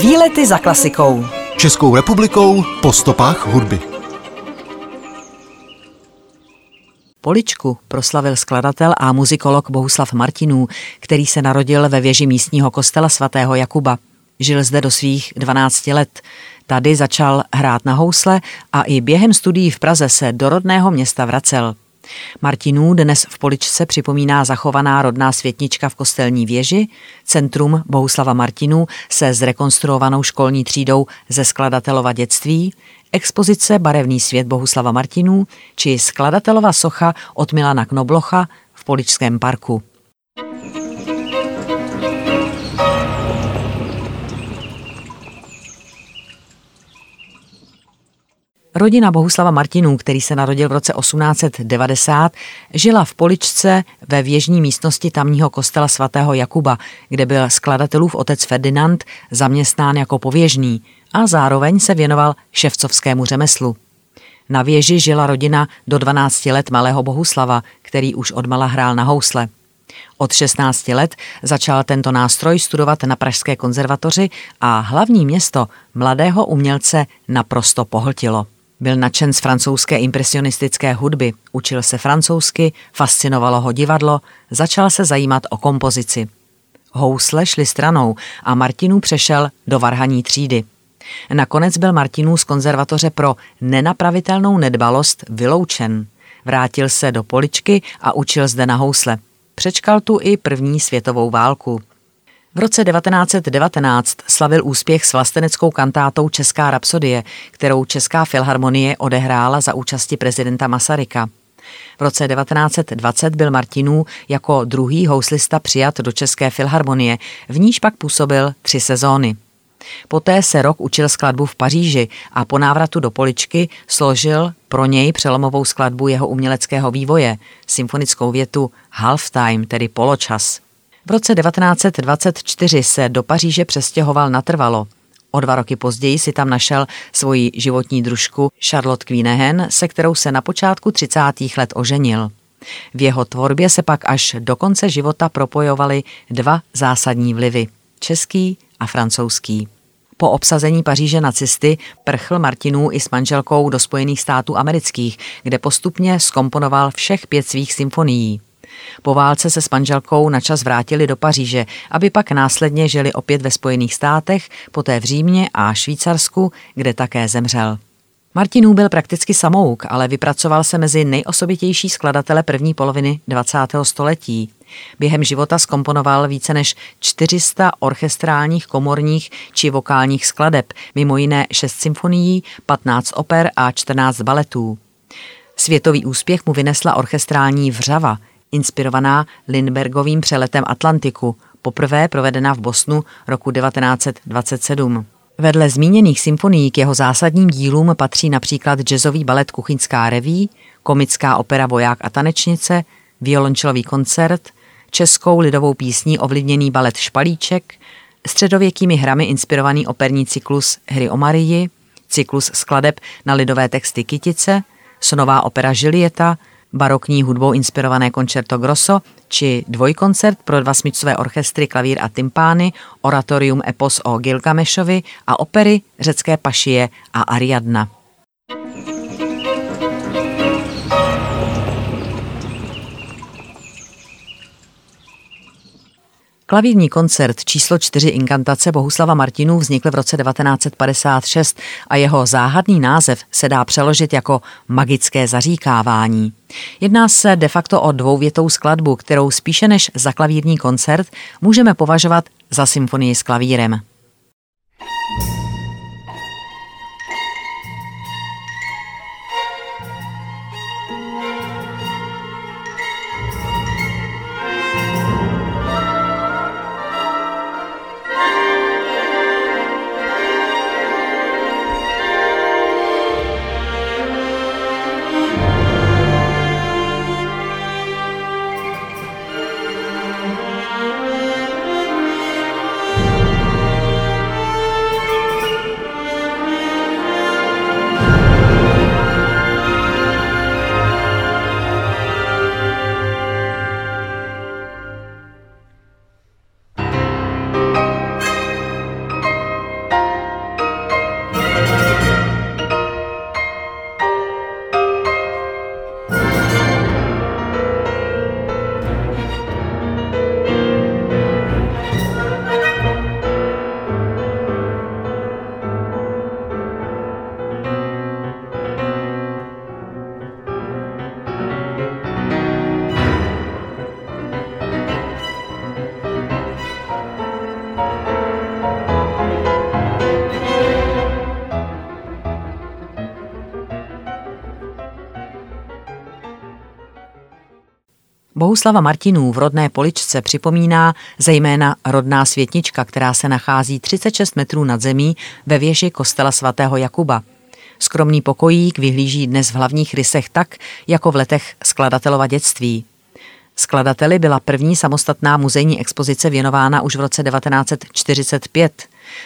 Výlety za klasikou. Českou republikou po stopách hudby. Poličku proslavil skladatel a muzikolog Bohuslav Martinů, který se narodil ve věži místního kostela svatého Jakuba. Žil zde do svých 12 let. Tady začal hrát na housle a i během studií v Praze se do rodného města vracel. Martinů dnes v Poličce připomíná zachovaná rodná světnička v kostelní věži, centrum Bohuslava Martinů se zrekonstruovanou školní třídou ze skladatelova dětství, expozice Barevný svět Bohuslava Martinů či skladatelova socha od Milana Knoblocha v Poličském parku. Rodina Bohuslava Martinů, který se narodil v roce 1890, žila v Poličce ve věžní místnosti tamního kostela svatého Jakuba, kde byl skladatelův otec Ferdinand zaměstnán jako pověžný a zároveň se věnoval ševcovskému řemeslu. Na věži žila rodina do 12 let malého Bohuslava, který už odmala hrál na housle. Od 16 let začal tento nástroj studovat na Pražské konzervatoři a hlavní město mladého umělce naprosto pohltilo. Byl nadšen z francouzské impresionistické hudby, učil se francouzsky, fascinovalo ho divadlo, začal se zajímat o kompozici. Housle šly stranou a Martinů přešel do varhaní třídy. Nakonec byl Martinů z konzervatoře pro nenapravitelnou nedbalost vyloučen. Vrátil se do Poličky a učil zde na housle. Přečkal tu i první světovou válku. V roce 1919 slavil úspěch s vlasteneckou kantátou Česká rapsodie, kterou Česká filharmonie odehrála za účasti prezidenta Masaryka. V roce 1920 byl Martinů jako druhý houslista přijat do České filharmonie, v níž pak působil tři sezóny. Poté se rok učil skladbu v Paříži a po návratu do Poličky složil pro něj přelomovou skladbu jeho uměleckého vývoje, symfonickou větu Halftime, tedy poločas. V roce 1924 se do Paříže přestěhoval natrvalo. O dva roky později si tam našel svoji životní družku Charlotte Queenehen, se kterou se na počátku 30. let oženil. V jeho tvorbě se pak až do konce života propojovaly dva zásadní vlivy – český a francouzský. Po obsazení Paříže nacisty prchl Martinů i s manželkou do Spojených států amerických, kde postupně skomponoval všech pět svých symfonií. Po válce se s manželkou na čas vrátili do Paříže, aby pak následně žili opět ve Spojených státech, poté v Římě a Švýcarsku, kde také zemřel. Martinů byl prakticky samouk, ale vypracoval se mezi nejosobitější skladatele první poloviny 20. století. Během života skomponoval více než 400 orchestrálních, komorních či vokálních skladeb, mimo jiné 6 symfonií, 15 oper a 14 baletů. Světový úspěch mu vynesla orchestrální vřava, inspirovaná Lindbergovým přeletem Atlantiku, poprvé provedena v Bosnu roku 1927. Vedle zmíněných symfonií k jeho zásadním dílům patří například jazzový balet Kuchyňská reví, komická opera Voják a tanečnice, violončelový koncert, českou lidovou písní ovlivněný balet Špalíček, středověkými hrami inspirovaný operní cyklus Hry o Marii, cyklus skladeb na lidové texty Kytice, sonová opera Žilieta, barokní hudbou inspirované koncerto grosso či dvojkoncert pro dva smyčcové orchestry, klavír a tympány, oratorium epos o Gilgamešovi a opery řecké pašie a Ariadna. Klavírní koncert číslo 4 Inkantace Bohuslava Martinů vznikl v roce 1956 a jeho záhadný název se dá přeložit jako magické zaříkávání. Jedná se de facto o dvouvětou skladbu, kterou spíše než za klavírní koncert můžeme považovat za symfonii s klavírem. Bohuslava Martinů v rodné Poličce připomíná zejména rodná světnička, která se nachází 36 metrů nad zemí ve věži kostela svatého Jakuba. Skromný pokojík vyhlíží dnes v hlavních rysech tak, jako v letech skladatelova dětství. Skladateli byla první samostatná muzejní expozice věnována už v roce 1945.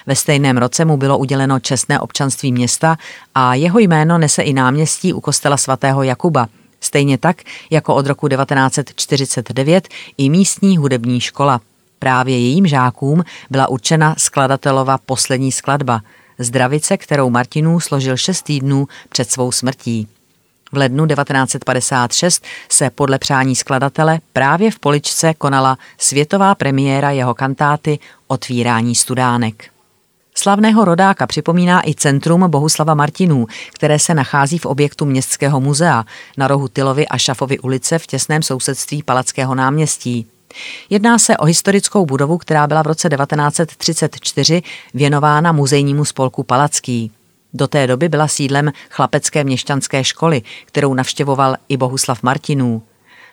Ve stejném roce mu bylo uděleno čestné občanství města a jeho jméno nese i náměstí u kostela svatého Jakuba – Stejně tak jako od roku 1949 i místní hudební škola. Právě jejím žákům byla určena skladatelova poslední skladba, Zdravice, kterou Martinů složil šest týdnů před svou smrtí. V lednu 1956 se podle přání skladatele právě v Poličce konala světová premiéra jeho kantáty Otvírání studánek. Slavného rodáka připomíná i centrum Bohuslava Martinů, které se nachází v objektu Městského muzea na rohu Tylovy a Šafovy ulice v těsném sousedství Palackého náměstí. Jedná se o historickou budovu, která byla v roce 1934 věnována muzejnímu spolku Palacký. Do té doby byla sídlem chlapecké měšťanské školy, kterou navštěvoval i Bohuslav Martinů.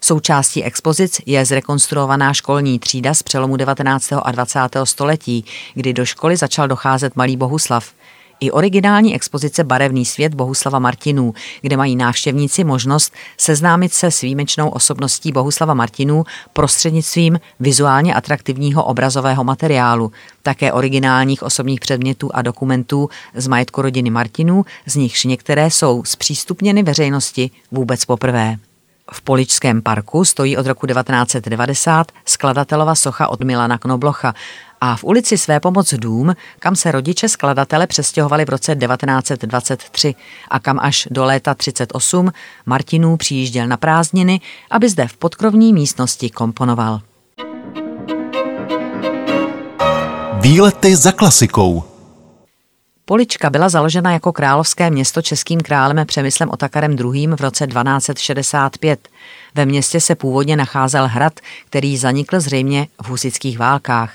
Součástí expozic je zrekonstruovaná školní třída z přelomu 19. a 20. století, kdy do školy začal docházet malý Bohuslav. I originální expozice Barevný svět Bohuslava Martinů, kde mají návštěvníci možnost seznámit se s výjimečnou osobností Bohuslava Martinů prostřednictvím vizuálně atraktivního obrazového materiálu, také originálních osobních předmětů a dokumentů z majetku rodiny Martinů, z nichž některé jsou zpřístupněny veřejnosti vůbec poprvé. V Poličském parku stojí od roku 1990 skladatelova socha od Milana Knoblocha a v ulici Své pomoc dům, kam se rodiče skladatele přestěhovali v roce 1923 a kam až do léta 38 Martinů přijížděl na prázdniny, aby zde v podkrovní místnosti komponoval. Výlety za klasikou Polička byla založena jako královské město českým králem Přemyslem Otakarem II. v roce 1265. Ve městě se původně nacházel hrad, který zanikl zřejmě v husických válkách.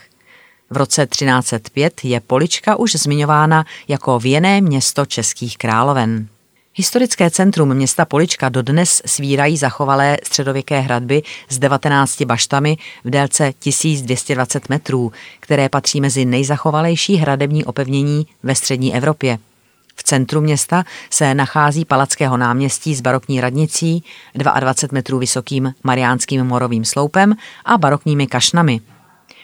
V roce 1305 je Polička už zmiňována jako věné město českých královen. Historické centrum města Polička dodnes svírají zachovalé středověké hradby s 19 baštami v délce 1220 metrů, které patří mezi nejzachovalejší hradební opevnění ve střední Evropě. V centru města se nachází Palackého náměstí s barokní radnicí, 22 metrů vysokým mariánským morovým sloupem a barokními kašnami –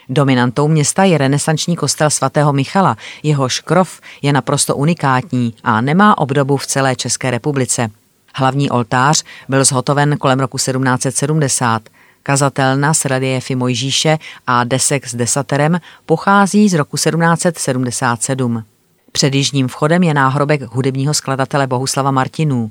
Dominantou města je renesanční kostel svatého Michala. Jeho škrov je naprosto unikátní a nemá obdobu v celé České republice. Hlavní oltář byl zhotoven kolem roku 1770. Kazatelna s reliefy Mojžíše a desek s desaterem pochází z roku 1777. Před jižním vchodem je náhrobek hudebního skladatele Bohuslava Martinů.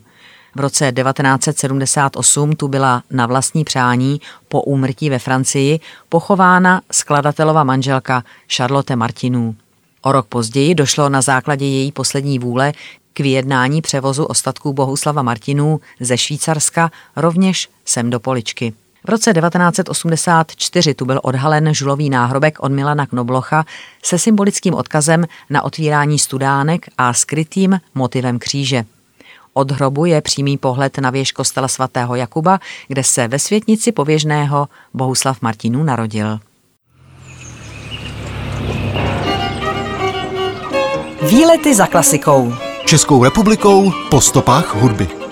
V roce 1978 tu byla na vlastní přání po úmrtí ve Francii pochována skladatelova manželka Charlotte Martinů. O rok později došlo na základě její poslední vůle k vyjednání převozu ostatků Bohuslava Martinů ze Švýcarska rovněž sem do Poličky. V roce 1984 tu byl odhalen žulový náhrobek od Milana Knoblocha se symbolickým odkazem na otvírání studánek a skrytým motivem kříže. Od hrobu je přímý pohled na věž kostela svatého Jakuba, kde se ve světnici pověžného Bohuslav Martinů narodil. Výlety za klasikou. Českou republikou po stopách hudby.